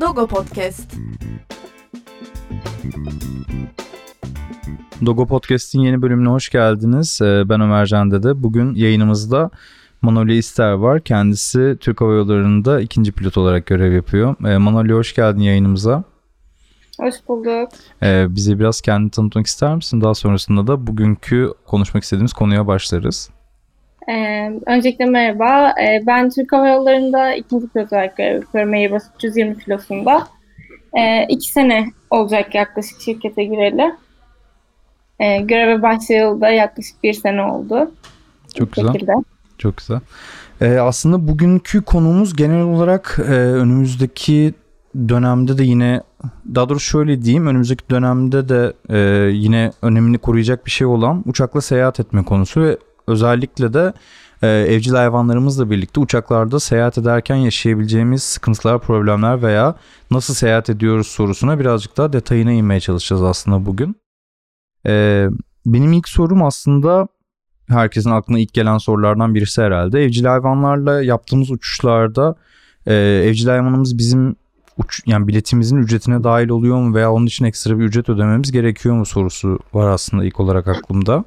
Dogo Podcast. Dogo Podcast'in yeni bölümüne hoş geldiniz. Ee, ben Ömer Can Dede. Bugün yayınımızda Manolya İster var. Kendisi Türk Hava Yolları'nda ikinci pilot olarak görev yapıyor. Ee, Manolya hoş geldin yayınımıza. Hoş bulduk. Ee, bize biraz kendini tanıtmak ister misin? Daha sonrasında da bugünkü konuşmak istediğimiz konuya başlarız. Ee, öncelikle merhaba. Ee, ben Türk Hava Yolları'nda ikinci pilot olarak görev yapıyorum. Airbus 320 filosunda. Ee, iki sene olacak yaklaşık şirkete gireli. Ee, göreve başlayalı da yaklaşık bir sene oldu. Çok güzel. Şekilde. Çok güzel. Ee, aslında bugünkü konumuz genel olarak e, önümüzdeki dönemde de yine daha doğrusu şöyle diyeyim önümüzdeki dönemde de e, yine önemini koruyacak bir şey olan uçakla seyahat etme konusu ve özellikle de e, evcil hayvanlarımızla birlikte uçaklarda seyahat ederken yaşayabileceğimiz sıkıntılar, problemler veya nasıl seyahat ediyoruz sorusuna birazcık daha detayına inmeye çalışacağız aslında bugün. E, benim ilk sorum aslında herkesin aklına ilk gelen sorulardan birisi herhalde. Evcil hayvanlarla yaptığımız uçuşlarda e, evcil hayvanımız bizim uç, yani biletimizin ücretine dahil oluyor mu veya onun için ekstra bir ücret ödememiz gerekiyor mu sorusu var aslında ilk olarak aklımda.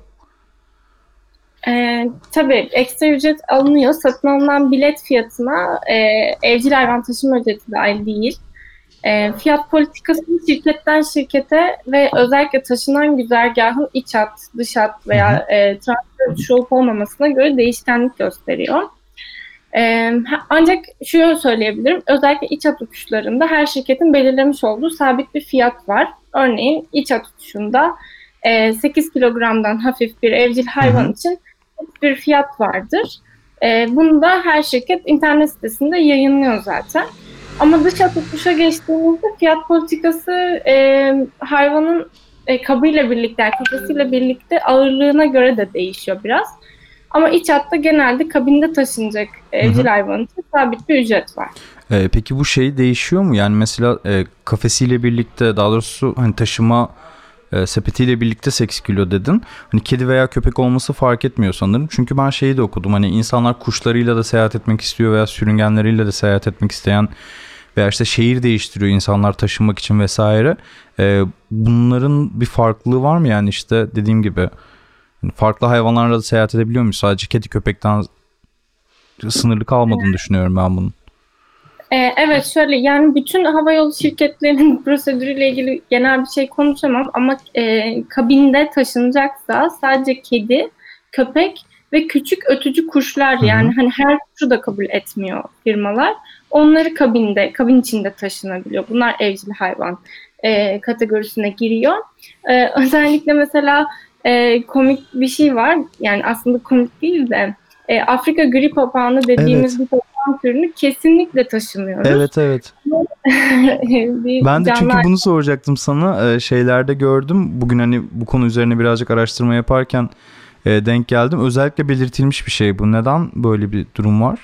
Ee, tabii ekstra ücret alınıyor. Satın alınan bilet fiyatına e, evcil hayvan taşıma ücreti dahil değil. E, fiyat politikası şirketten şirkete ve özellikle taşınan güzergahın iç hat, dış hat veya e, transfer olup olmamasına göre değişkenlik gösteriyor. E, ancak şunu söyleyebilirim. Özellikle iç hat uçuşlarında her şirketin belirlemiş olduğu sabit bir fiyat var. Örneğin iç hat uçuşunda e, 8 kilogramdan hafif bir evcil hayvan için bir fiyat vardır. E, bunu da her şirket internet sitesinde yayınlıyor zaten. Ama dış uçuşa geçtiğimizde fiyat politikası e, hayvanın e, kabıyla birlikte, kafesiyle birlikte ağırlığına göre de değişiyor biraz. Ama iç hatta genelde kabinde taşınacak evcil hayvan için sabit bir ücret var. Ee, peki bu şey değişiyor mu? Yani mesela e, kafesiyle birlikte daha doğrusu hani taşıma e, sepetiyle birlikte 8 kilo dedin. Hani kedi veya köpek olması fark etmiyor sanırım. Çünkü ben şeyi de okudum. Hani insanlar kuşlarıyla da seyahat etmek istiyor veya sürüngenleriyle de seyahat etmek isteyen veya işte şehir değiştiriyor insanlar taşınmak için vesaire. E, bunların bir farklılığı var mı yani işte dediğim gibi hani farklı hayvanlarla da seyahat edebiliyor muyuz? Sadece kedi köpekten sınırlı kalmadığını düşünüyorum ben bunun. Ee, evet şöyle yani bütün havayolu şirketlerinin prosedürüyle ilgili genel bir şey konuşamam ama e, kabinde taşınacaksa sadece kedi, köpek ve küçük ötücü kuşlar Hı-hı. yani hani her kuşu da kabul etmiyor firmalar. Onları kabinde, kabin içinde taşınabiliyor. Bunlar evcil hayvan e, kategorisine giriyor. E, özellikle mesela e, komik bir şey var. Yani aslında komik değil de e, Afrika gri papağanı dediğimiz evet. bir papağan türünü kesinlikle taşımıyoruz. Evet evet. ben de çünkü bunu soracaktım sana. E, şeylerde gördüm. Bugün hani bu konu üzerine birazcık araştırma yaparken e, denk geldim. Özellikle belirtilmiş bir şey bu. Neden böyle bir durum var?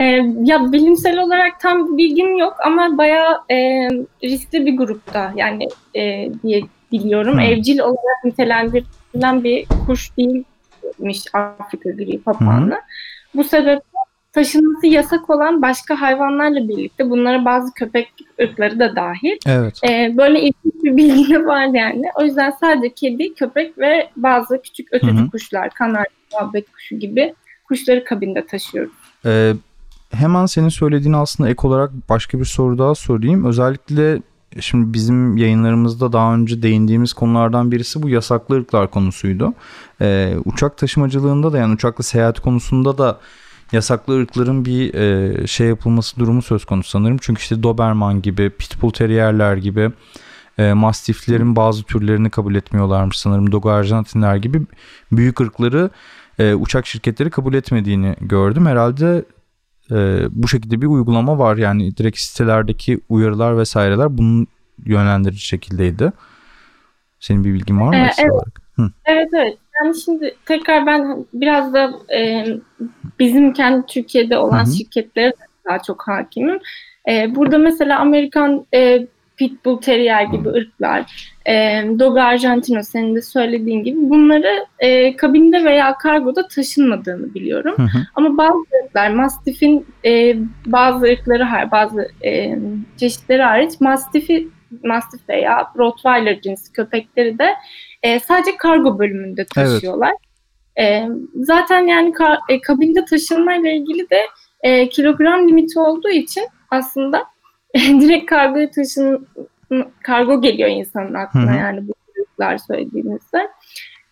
E, ya bilimsel olarak tam bilgim yok ama bayağı e, riskli bir grupta yani e, diye biliyorum. Hmm. Evcil olarak nitelendirilen bir kuş değilmiş Afrika gri papağanı. Bu sebeple taşınması yasak olan başka hayvanlarla birlikte bunlara bazı köpek ırkları da dahil. Evet. E, böyle ilginç bir bilgi de var yani. O yüzden sadece kedi, köpek ve bazı küçük ötücü Hı-hı. kuşlar, kanarya, muhabbet kuşu gibi kuşları kabinde taşıyoruz. Ee, hemen senin söylediğin aslında ek olarak başka bir soru daha sorayım. Özellikle şimdi bizim yayınlarımızda daha önce değindiğimiz konulardan birisi bu yasaklı ırklar konusuydu. Ee, uçak taşımacılığında da yani uçakla seyahat konusunda da yasaklı ırkların bir e, şey yapılması durumu söz konusu sanırım. Çünkü işte Doberman gibi, Pitbull Terrier'ler gibi e, Mastiflerin bazı türlerini kabul etmiyorlarmış sanırım. Dogo Arjantinler gibi büyük ırkları e, uçak şirketleri kabul etmediğini gördüm. Herhalde e, bu şekilde bir uygulama var. Yani direkt sitelerdeki uyarılar vesaireler bunun yönlendirici şekildeydi. Senin bir bilgin var mı? Ee, evet. Hı. evet evet. Yani şimdi tekrar ben biraz da e, bizim kendi Türkiye'de olan Hı-hı. şirketlere daha çok hakimim. E, burada mesela Amerikan e, Pitbull Terrier gibi ırklar, e, Dogo Argentino senin de söylediğin gibi bunları e, kabinde veya kargoda taşınmadığını biliyorum. Hı hı. Ama bazı ırklar, Mastiff'in e, bazı ırkları, bazı e, çeşitleri hariç Mastiff'i Mastiff veya Rottweiler cinsi köpekleri de e, sadece kargo bölümünde taşıyorlar. Evet. E, zaten yani ka, e, kabinde taşınmayla ilgili de e, kilogram limiti olduğu için aslında direkt kargoya taşın kargo geliyor insanın aklına Hı-hı. yani bu çocuklar söylediğimizde.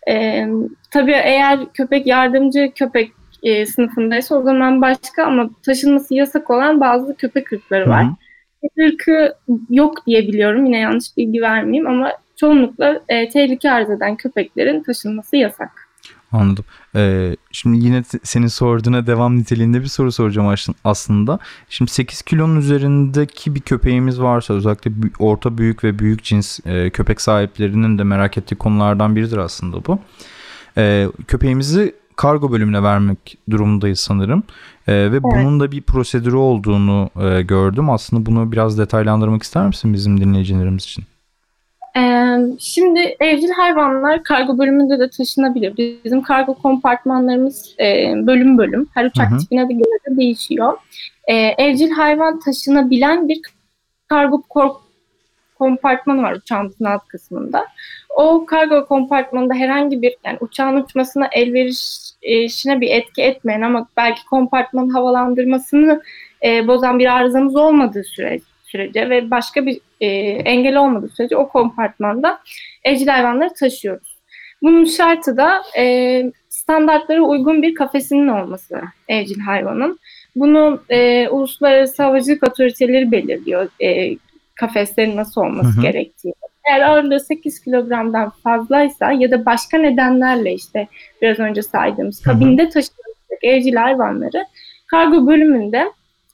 E, tabii eğer köpek yardımcı köpek e, sınıfındaysa o zaman başka ama taşınması yasak olan bazı köpek ırkları var. Köpek ırkı yok diye biliyorum. Yine yanlış bilgi vermeyeyim ama çoğunlukla e, tehlike arz eden köpeklerin taşınması yasak. Anladım. Ee, şimdi yine senin sorduğuna devam niteliğinde bir soru soracağım aslında. Şimdi 8 kilonun üzerindeki bir köpeğimiz varsa özellikle orta büyük ve büyük cins e, köpek sahiplerinin de merak ettiği konulardan biridir aslında bu. E, köpeğimizi kargo bölümüne vermek durumundayız sanırım. E, ve evet. bunun da bir prosedürü olduğunu e, gördüm. Aslında bunu biraz detaylandırmak ister misin bizim dinleyicilerimiz için? şimdi evcil hayvanlar kargo bölümünde de taşınabilir. Bizim kargo kompartmanlarımız e, bölüm bölüm. Her uçak hı hı. tipine de göre de değişiyor. E, evcil hayvan taşınabilen bir kargo kompartmanı var uçağımızın alt kısmında. O kargo kompartmanında herhangi bir yani uçağın uçmasına elverişine bir etki etmeyen ama belki kompartmanın havalandırmasını e, bozan bir arızamız olmadığı sürece sürece ve başka bir e, engel olmadığı sürece o kompartmanda evcil hayvanları taşıyoruz. Bunun şartı da e, standartlara uygun bir kafesinin olması evcil hayvanın. Bunu e, uluslararası havacılık otoriteleri belirliyor e, kafeslerin nasıl olması hı hı. gerektiği. Eğer ağırlığı 8 kilogramdan fazlaysa ya da başka nedenlerle işte biraz önce saydığımız kabinde taşınacak evcil hayvanları kargo bölümünde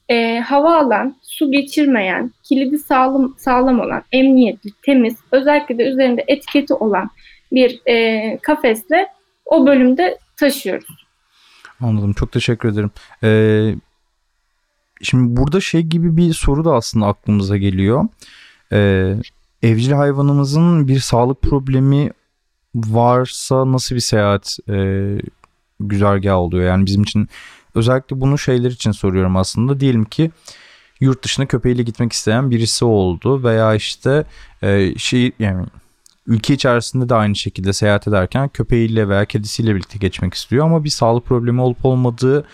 e, hava alan, su geçirmeyen, kilidi sağlam, sağlam olan, emniyetli, temiz, özellikle de üzerinde etiketi olan bir e, kafesle o bölümde taşıyoruz. Anladım. Çok teşekkür ederim. Ee, şimdi burada şey gibi bir soru da aslında aklımıza geliyor. Ee, evcil hayvanımızın bir sağlık problemi varsa nasıl bir seyahat e, güzergahı oluyor? Yani bizim için Özellikle bunu şeyler için soruyorum aslında. Diyelim ki yurt dışına köpeğiyle gitmek isteyen birisi oldu veya işte e, şey yani ülke içerisinde de aynı şekilde seyahat ederken köpeğiyle veya kedisiyle birlikte geçmek istiyor ama bir sağlık problemi olup olmadığı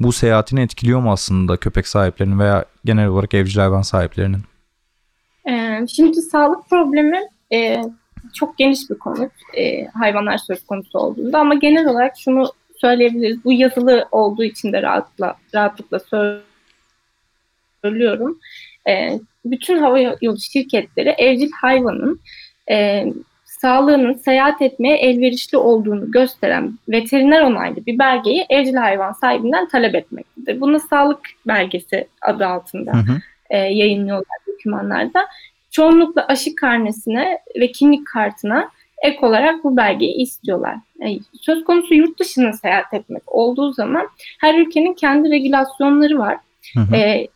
bu seyahatini etkiliyor mu aslında köpek sahiplerinin veya genel olarak evcil hayvan sahiplerinin? Ee, şimdi sağlık problemi e, çok geniş bir konu e, hayvanlar söz konusu olduğunda ama genel olarak şunu söyleyebiliriz. Bu yazılı olduğu için de rahatla, rahatlıkla söylüyorum. E, bütün hava yolu şirketleri evcil hayvanın e, sağlığının seyahat etmeye elverişli olduğunu gösteren veteriner onaylı bir belgeyi evcil hayvan sahibinden talep etmektedir. Bunu sağlık belgesi adı altında hı hı. E, yayınlıyorlar dokümanlarda. Çoğunlukla aşı karnesine ve kimlik kartına ek olarak bu belgeyi istiyorlar. Yani söz konusu yurt dışına seyahat etmek olduğu zaman her ülkenin kendi regülasyonları var. Hı hı. E,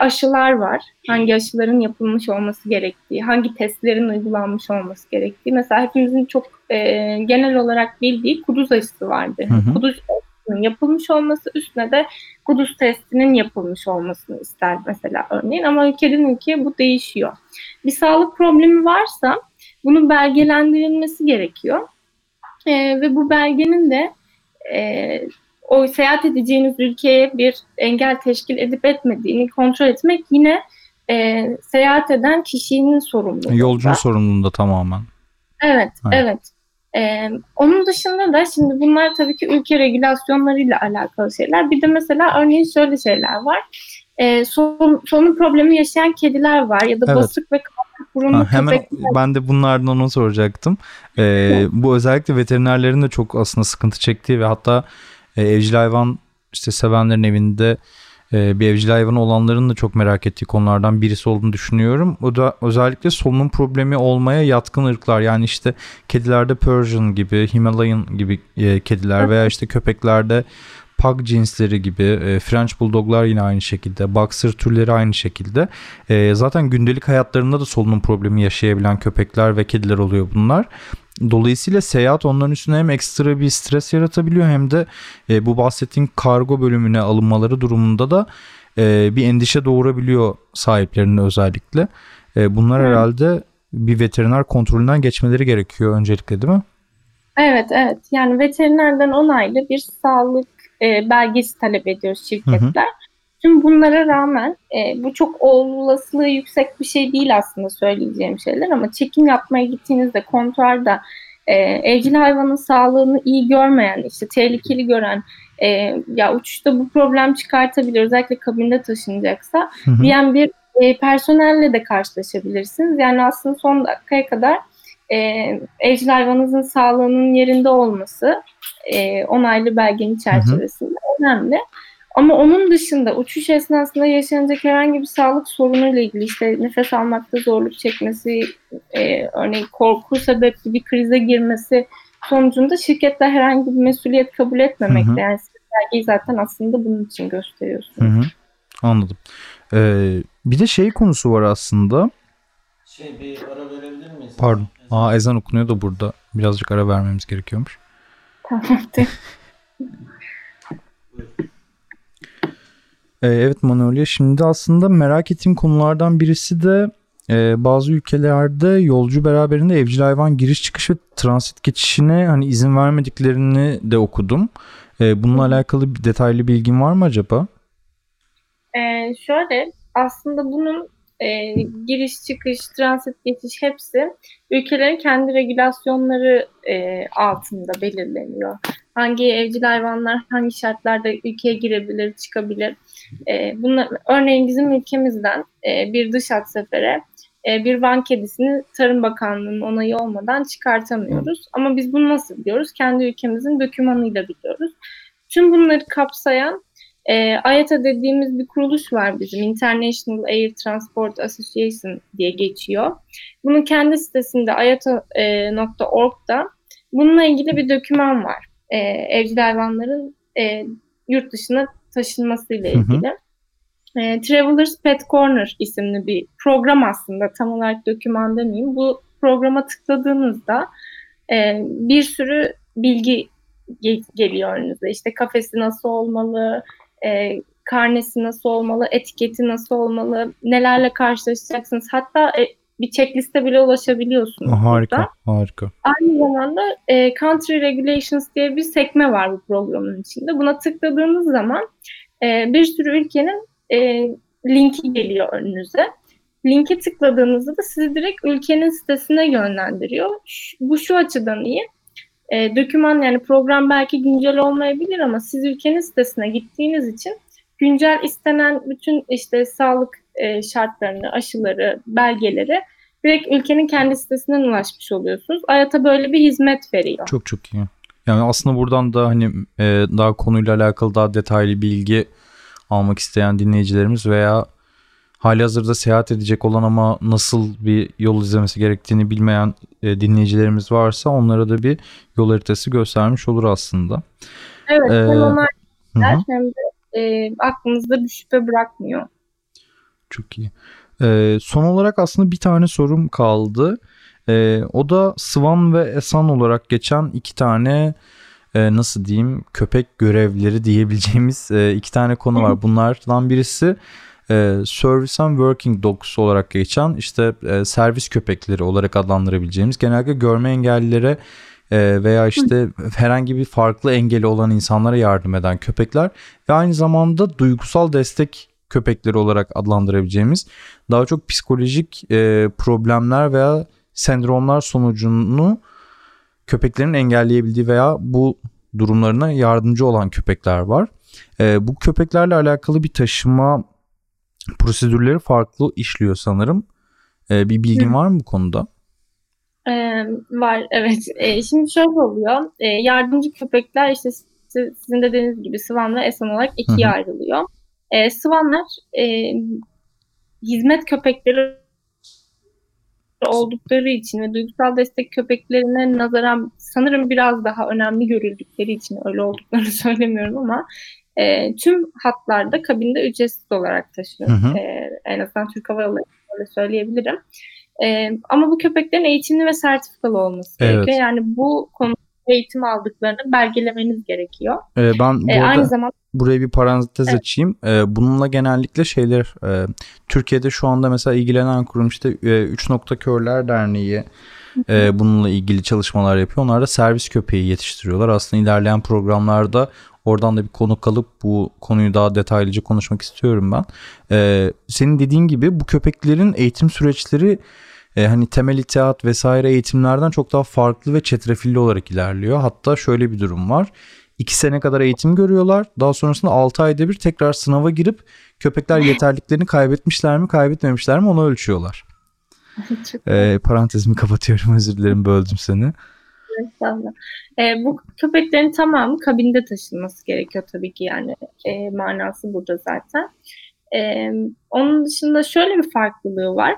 aşılar var. Hangi aşıların yapılmış olması gerektiği, hangi testlerin uygulanmış olması gerektiği. Mesela hepimizin çok e, genel olarak bildiği kuduz aşısı vardı. Hı hı. Kuduz aşısının yapılmış olması üstüne de kuduz testinin yapılmış olmasını ister mesela örneğin. Ama ülkeden ülkeye bu değişiyor. Bir sağlık problemi varsa bunun belgelendirilmesi gerekiyor. E, ve bu belgenin de e, o seyahat edeceğiniz ülkeye bir engel teşkil edip etmediğini kontrol etmek yine e, seyahat eden kişinin sorumluluğu. Yolcunun sorumluluğunda tamamen. Evet, evet. evet. Ee, onun dışında da şimdi bunlar tabii ki ülke regülasyonlarıyla alakalı şeyler. Bir de mesela örneğin şöyle şeyler var. Ee, son problemi yaşayan kediler var ya da evet. basık ve burunlu ha, hemen ben de bunlardan onu soracaktım. Ee, bu özellikle veterinerlerin de çok aslında sıkıntı çektiği ve hatta e, evcil hayvan işte sevenlerin evinde e, bir evcil hayvan olanların da çok merak ettiği konulardan birisi olduğunu düşünüyorum. O da özellikle solunum problemi olmaya yatkın ırklar yani işte kedilerde Persian gibi, Himalayan gibi e, kediler veya işte köpeklerde pug cinsleri gibi, e, French Bulldoglar yine aynı şekilde, Boxer türleri aynı şekilde. E, zaten gündelik hayatlarında da solunum problemi yaşayabilen köpekler ve kediler oluyor bunlar. Dolayısıyla seyahat onların üstüne hem ekstra bir stres yaratabiliyor hem de e, bu bahsettiğim kargo bölümüne alınmaları durumunda da e, bir endişe doğurabiliyor sahiplerine özellikle. E, bunlar evet. herhalde bir veteriner kontrolünden geçmeleri gerekiyor öncelikle değil mi? Evet evet yani veterinerden onaylı bir sağlık e, belgesi talep ediyoruz şirketler. Hı hı. Tüm bunlara rağmen e, bu çok olasılığı yüksek bir şey değil aslında söyleyeceğim şeyler ama çekim yapmaya gittiğinizde kontrolda e, evcil hayvanın sağlığını iyi görmeyen, işte tehlikeli gören, e, ya uçuşta bu problem çıkartabilir özellikle kabinde taşınacaksa hı hı. diyen bir e, personelle de karşılaşabilirsiniz. Yani aslında son dakikaya kadar e, evcil hayvanınızın sağlığının yerinde olması e, onaylı belgenin çerçevesinde hı hı. önemli. Ama onun dışında uçuş esnasında yaşanacak herhangi bir sağlık sorunuyla ilgili işte nefes almakta zorluk çekmesi, e, örneğin korku sebepli bir krize girmesi sonucunda şirketler herhangi bir mesuliyet kabul etmemekte. Hı hı. Yani belgeyi zaten aslında bunun için gösteriyorsunuz. Hı hı. Anladım. Ee, bir de şey konusu var aslında. Şey bir ara verebilir miyiz? Pardon. Aa ezan okunuyor da burada. Birazcık ara vermemiz gerekiyormuş. Tamamdır. Ee, evet Manolya şimdi aslında merak ettiğim konulardan birisi de e, bazı ülkelerde yolcu beraberinde evcil hayvan giriş çıkış ve transit geçişine hani izin vermediklerini de okudum. E, bununla alakalı bir detaylı bilgin var mı acaba? E, şöyle aslında bunun e, giriş çıkış, transit geçiş hepsi ülkelerin kendi regülasyonları e, altında belirleniyor. Hangi evcil hayvanlar hangi şartlarda ülkeye girebilir, çıkabilir. E, bunlar, örneğin bizim ülkemizden e, bir dış hat sefere e, bir van kedisini Tarım Bakanlığı'nın onayı olmadan çıkartamıyoruz. Ama biz bunu nasıl biliyoruz? Kendi ülkemizin dokümanıyla biliyoruz. Tüm bunları kapsayan e, IATA dediğimiz bir kuruluş var bizim. International Air Transport Association diye geçiyor. Bunun kendi sitesinde iata.org'da e, bununla ilgili bir doküman var. E, evcil hayvanların e, yurt dışına taşınmasıyla ilgili. Hı hı. E, Travelers Pet Corner isimli bir program aslında tam olarak doküman demeyeyim. Bu programa tıkladığınızda e, bir sürü bilgi geliyor önünüze. İşte kafesi nasıl olmalı, e, karnesi nasıl olmalı, etiketi nasıl olmalı, nelerle karşılaşacaksınız. Hatta e, bir checkliste bile ulaşabiliyorsunuz. Harika, burada. harika. Aynı zamanda e, Country Regulations diye bir sekme var bu programın içinde. Buna tıkladığınız zaman e, bir sürü ülkenin e, linki geliyor önünüze. Linke tıkladığınızda da sizi direkt ülkenin sitesine yönlendiriyor. Şu, bu şu açıdan iyi. E, doküman yani program belki güncel olmayabilir ama siz ülkenin sitesine gittiğiniz için güncel istenen bütün işte sağlık e, şartlarını, aşıları, belgeleri direkt ülkenin kendi sitesinden ulaşmış oluyorsunuz. Hayata böyle bir hizmet veriyor. Çok çok iyi. Yani aslında buradan da hani e, daha konuyla alakalı daha detaylı bilgi almak isteyen dinleyicilerimiz veya hali hazırda seyahat edecek olan ama nasıl bir yol izlemesi gerektiğini bilmeyen e, dinleyicilerimiz varsa onlara da bir yol haritası göstermiş olur aslında. Evet ee, hem onlar hem de e, aklınızda bir şüphe bırakmıyor. Çok iyi. Ee, son olarak aslında bir tane sorum kaldı. Ee, o da Swan ve Esan olarak geçen iki tane e, nasıl diyeyim köpek görevleri diyebileceğimiz e, iki tane konu var. Bunlardan birisi e, Service and Working Dogs olarak geçen işte e, servis köpekleri olarak adlandırabileceğimiz genelde görme engellilere e, veya işte herhangi bir farklı engeli olan insanlara yardım eden köpekler ve aynı zamanda duygusal destek köpekleri olarak adlandırabileceğimiz daha çok psikolojik e, problemler veya sendromlar sonucunu köpeklerin engelleyebildiği veya bu durumlarına yardımcı olan köpekler var. E, bu köpeklerle alakalı bir taşıma prosedürleri farklı işliyor sanırım. E, bir bilgin Hı. var mı bu konuda? Ee, var evet. Ee, şimdi şöyle oluyor. Ee, yardımcı köpekler işte sizin dediğiniz gibi Swan ve Esan olarak ikiye Hı-hı. ayrılıyor. Ee, Swanlar e, hizmet köpekleri oldukları için ve duygusal destek köpeklerine nazaran sanırım biraz daha önemli görüldükleri için öyle olduklarını söylemiyorum ama e, tüm hatlarda kabinde ücretsiz olarak taşınıyor. Hı hı. E, en azından Türk Hava Yolları öyle söyleyebilirim. E, ama bu köpeklerin eğitimli ve sertifikalı olması evet. gerekiyor. Yani bu konuda eğitim aldıklarını belgelemeniz gerekiyor. Ee, ben bu e, arada aynı zamanda buraya bir parantez evet. açayım. Ee, bununla genellikle şeyler e, Türkiye'de şu anda mesela ilgilenen kurum işte e, Üç Nokta Körler Derneği e, bununla ilgili çalışmalar yapıyor. Onlar da servis köpeği yetiştiriyorlar. Aslında ilerleyen programlarda oradan da bir konu kalıp bu konuyu daha detaylıca konuşmak istiyorum ben. Ee, senin dediğin gibi bu köpeklerin eğitim süreçleri e, hani temel itaat vesaire eğitimlerden çok daha farklı ve çetrefilli olarak ilerliyor. Hatta şöyle bir durum var. 2 sene kadar eğitim görüyorlar. Daha sonrasında 6 ayda bir tekrar sınava girip köpekler yeterliklerini kaybetmişler mi kaybetmemişler mi onu ölçüyorlar. e, parantezimi kapatıyorum özür dilerim böldüm seni. Estağfurullah. E, bu köpeklerin tamamı kabinde taşınması gerekiyor tabii ki yani e, manası burada zaten. E, onun dışında şöyle bir farklılığı var.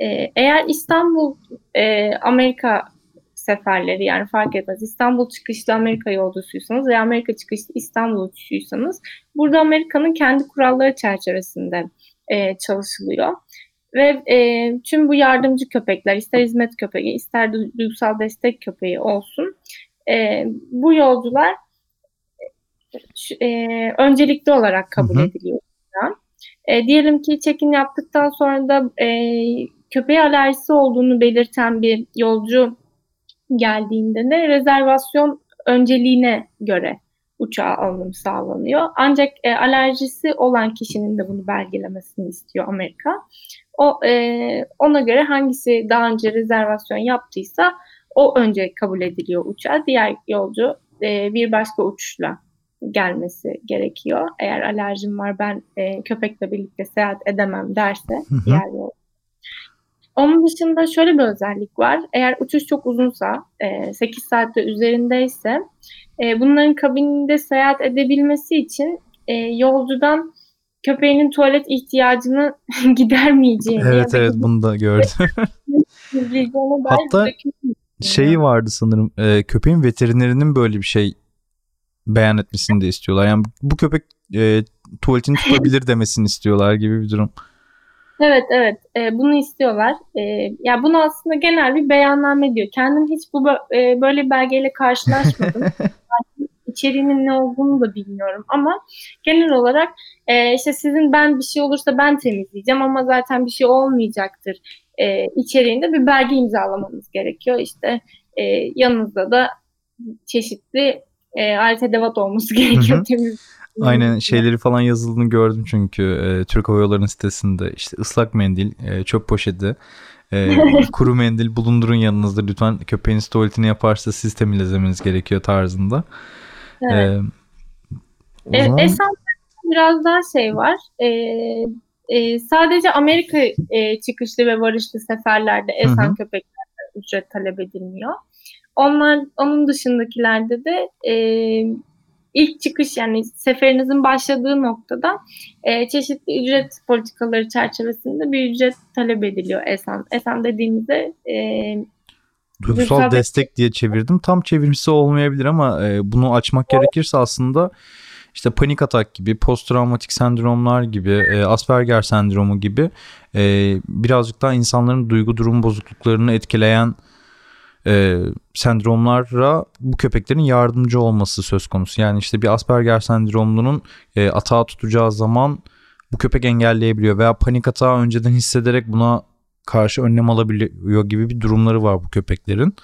E, eğer İstanbul e, Amerika seferleri yani fark etmez. İstanbul çıkışlı Amerika yolcusuysanız veya Amerika çıkışlı İstanbul uçuşuysanız burada Amerika'nın kendi kuralları çerçevesinde e, çalışılıyor. Ve e, tüm bu yardımcı köpekler ister hizmet köpeği ister duygusal destek köpeği olsun e, bu yolcular e, öncelikli olarak kabul hı hı. ediliyor. E, diyelim ki check-in yaptıktan sonra da e, köpeğe alerjisi olduğunu belirten bir yolcu geldiğinde de rezervasyon önceliğine göre uçağa alınım sağlanıyor. Ancak e, alerjisi olan kişinin de bunu belgelemesini istiyor Amerika. O e, ona göre hangisi daha önce rezervasyon yaptıysa o önce kabul ediliyor uçağa. Diğer yolcu e, bir başka uçuşla gelmesi gerekiyor. Eğer alerjim var ben e, köpekle birlikte seyahat edemem derse hı hı. diğer yolcu. Onun dışında şöyle bir özellik var. Eğer uçuş çok uzunsa, e, 8 saatte üzerindeyse e, bunların kabininde seyahat edebilmesi için e, yolcudan köpeğinin tuvalet ihtiyacını gidermeyeceğini. Evet evet bunu da gördüm. Hatta şeyi vardı sanırım e, köpeğin veterinerinin böyle bir şey beyan etmesini de istiyorlar. Yani bu köpek e, tuvaletini tutabilir demesini istiyorlar gibi bir durum. Evet evet e, bunu istiyorlar. E, ya bunu aslında genel bir beyanname diyor. Kendim hiç bu e, böyle bir belgeyle karşılaşmadım. İçeriğinin ne olduğunu da bilmiyorum ama genel olarak e, işte sizin ben bir şey olursa ben temizleyeceğim ama zaten bir şey olmayacaktır e, içeriğinde bir belge imzalamanız gerekiyor. İşte e, yanınızda da çeşitli e, alet edevat olması gerekiyor temiz Aynen şeyleri falan yazıldığını gördüm çünkü e, Türk Hava Yolları'nın sitesinde işte ıslak mendil, e, çöp poşeti, e, kuru mendil bulundurun yanınızda lütfen köpeğiniz tuvaletini yaparsa siz temizlemeniz gerekiyor tarzında. Evet. E, e, zaman... Esas biraz daha şey var. E, e, sadece Amerika e, çıkışlı ve varışlı seferlerde esen köpeklerden ücret talep edilmiyor. Onlar onun dışındakilerde de e, ilk çıkış yani seferinizin başladığı noktada e, çeşitli ücret politikaları çerçevesinde bir ücret talep ediliyor ESAN. ESAN dediğimizde e, Duygusal destek diye çevirdim. Tam çevirmesi olmayabilir ama e, bunu açmak gerekirse aslında işte panik atak gibi, post travmatik sendromlar gibi, e, Asperger sendromu gibi e, birazcık daha insanların duygu durum bozukluklarını etkileyen e, sendromlara bu köpeklerin yardımcı olması söz konusu. Yani işte bir Asperger sendromlunun e, atağı tutacağı zaman bu köpek engelleyebiliyor veya panik atağı önceden hissederek buna karşı önlem alabiliyor gibi bir durumları var bu köpeklerin.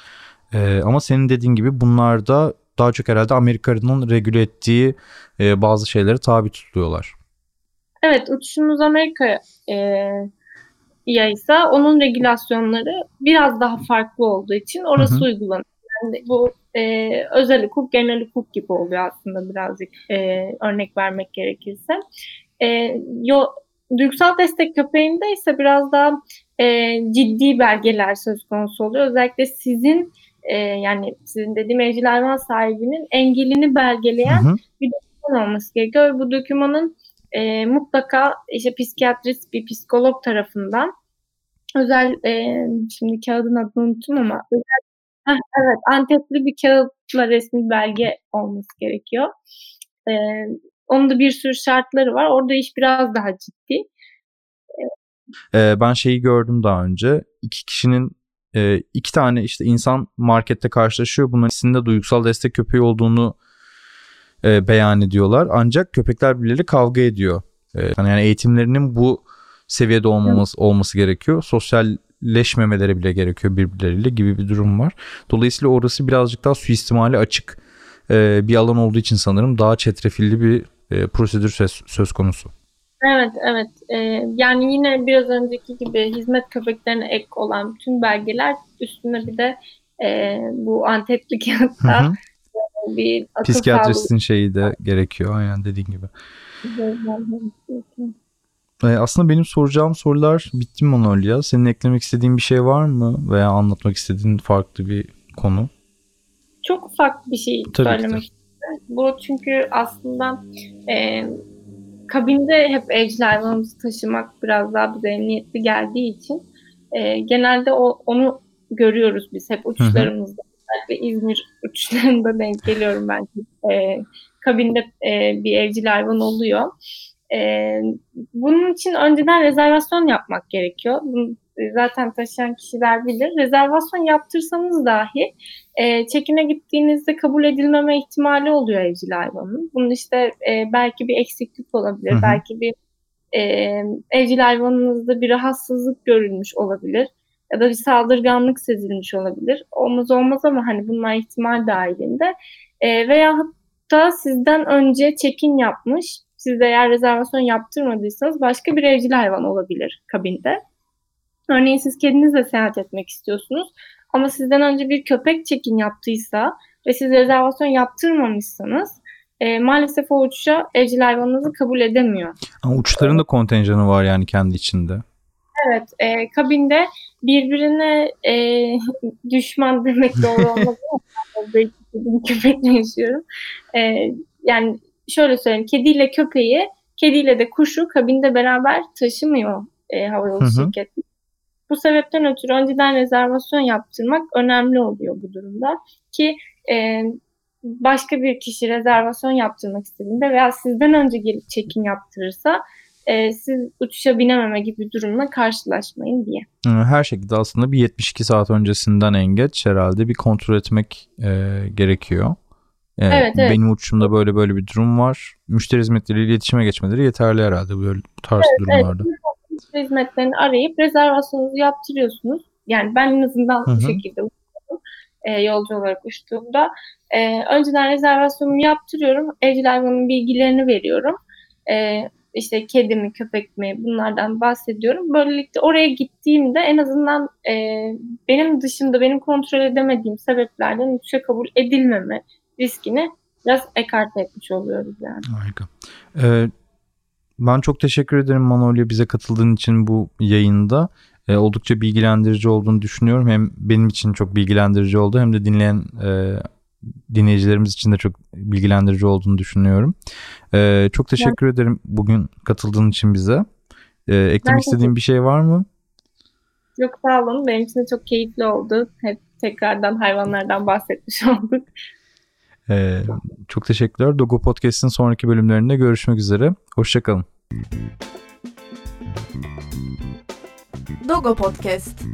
E, ama senin dediğin gibi bunlar da daha çok herhalde Amerika'nın regüle ettiği e, bazı şeylere tabi tutuluyorlar. Evet uçuşumuz Amerika e, ise onun regülasyonları biraz daha farklı olduğu için orası hı hı. uygulanıyor. Yani bu e, özel hukuk, genel hukuk gibi oluyor aslında birazcık e, örnek vermek gerekirse. E, yo, duygusal destek köpeğinde ise biraz daha e, ciddi belgeler söz konusu oluyor. Özellikle sizin e, yani sizin dediğim evcil hayvan sahibinin engelini belgeleyen hı hı. bir doküman olması gerekiyor. Bu dokümanın e, mutlaka işte psikiyatrist bir psikolog tarafından özel e, şimdi kağıdın adını unuttum ama özel, heh, evet Antepli bir kağıtla resmi belge olması gerekiyor. E, onun da bir sürü şartları var. Orada iş biraz daha ciddi. Ee, ben şeyi gördüm daha önce. İki kişinin e, iki tane işte insan markette karşılaşıyor. Bunların ikisinde duygusal destek köpeği olduğunu e, beyan ediyorlar. Ancak köpekler birbirleriyle kavga ediyor. E, yani eğitimlerinin bu seviyede olmaması olması gerekiyor. Sosyalleşmemeleri bile gerekiyor birbirleriyle gibi bir durum var. Dolayısıyla orası birazcık daha suistimali açık e, bir alan olduğu için sanırım daha çetrefilli bir e, prosedür söz, söz konusu. Evet, evet. Ee, yani yine biraz önceki gibi hizmet köpeklerine ek olan tüm belgeler üstüne bir de e, bu Antepli kağıtta bir akıl Psikiyatristin şeyi de gerekiyor aynen dediğin gibi. Ee, aslında benim soracağım sorular bitti mi Manolya? Senin eklemek istediğin bir şey var mı? Veya anlatmak istediğin farklı bir konu? Çok ufak bir şey Tabii söylemek istiyorum. Bu çünkü aslında e, kabinde hep evcil hayvanımızı taşımak biraz daha bize emniyetli geldiği için e, genelde o, onu görüyoruz biz hep uçuşlarımızda. Özellikle İzmir uçuşlarında denk geliyorum ben. E, kabinde e, bir evcil hayvan oluyor. E, bunun için önceden rezervasyon yapmak gerekiyor. Bunu zaten taşıyan kişiler bilir. Rezervasyon yaptırsanız dahi e, çekine gittiğinizde kabul edilmeme ihtimali oluyor evcil hayvanın. Bunun işte e, belki bir eksiklik olabilir, Hı hı. belki bir e, evcil hayvanınızda bir rahatsızlık görülmüş olabilir ya da bir saldırganlık sezilmiş olabilir. Olmaz olmaz ama hani bunlar ihtimal dahilinde. E, veya hatta sizden önce check-in yapmış, siz de eğer rezervasyon yaptırmadıysanız başka bir evcil hayvan olabilir kabinde. Örneğin siz kedinizle seyahat etmek istiyorsunuz ama sizden önce bir köpek check-in yaptıysa ve siz rezervasyon yaptırmamışsanız e, maalesef o uçuşa evcil hayvanınızı kabul edemiyor. Ama uçların da kontenjanı var yani kendi içinde. Evet, e, kabinde birbirine e, düşman demek doğru olmaz ama köpekle yaşıyorum. E, yani şöyle söyleyeyim, kediyle köpeği, kediyle de kuşu kabinde beraber taşımıyor e, havayolu şirketi. Bu sebepten ötürü önceden rezervasyon yaptırmak önemli oluyor bu durumda ki e, başka bir kişi rezervasyon yaptırmak istediğinde veya sizden önce gelip check-in yaptırırsa e, siz uçuşa binememe gibi bir durumla karşılaşmayın diye. Ee, Her şekilde aslında bir 72 saat öncesinden en geç herhalde bir kontrol etmek e, gerekiyor. E, Evet, evet. Benim uçuşumda böyle böyle bir durum var. Müşteri hizmetleriyle iletişime geçmeleri yeterli herhalde böyle bu tarz durumlarda. Müşteri hizmetlerini arayıp rezervasyonunuzu yaptırıyorsunuz. Yani ben en azından bu şekilde uçuyorum. E, yolcu olarak uçtuğumda. E, önceden rezervasyonumu yaptırıyorum. Evcil hayvanın bilgilerini veriyorum. E, işte kedi mi, köpek mi bunlardan bahsediyorum. Böylelikle oraya gittiğimde en azından e, benim dışında benim kontrol edemediğim sebeplerden uçuşa kabul edilmeme riskini biraz ekarte etmiş oluyoruz yani. Harika. Ee, ben çok teşekkür ederim Manolya bize katıldığın için bu yayında. Ee, oldukça bilgilendirici olduğunu düşünüyorum. Hem benim için çok bilgilendirici oldu hem de dinleyen e, dinleyicilerimiz için de çok bilgilendirici olduğunu düşünüyorum. Ee, çok teşekkür ederim bugün katıldığın için bize. Ee, eklemek Ben istediğin bir şey var mı? Yok sağ olun. Benim için de çok keyifli oldu. Hep tekrardan hayvanlardan bahsetmiş olduk. Ee, çok teşekkürler. Dogo Podcast'in sonraki bölümlerinde görüşmek üzere. Hoşçakalın. Dogo Podcast.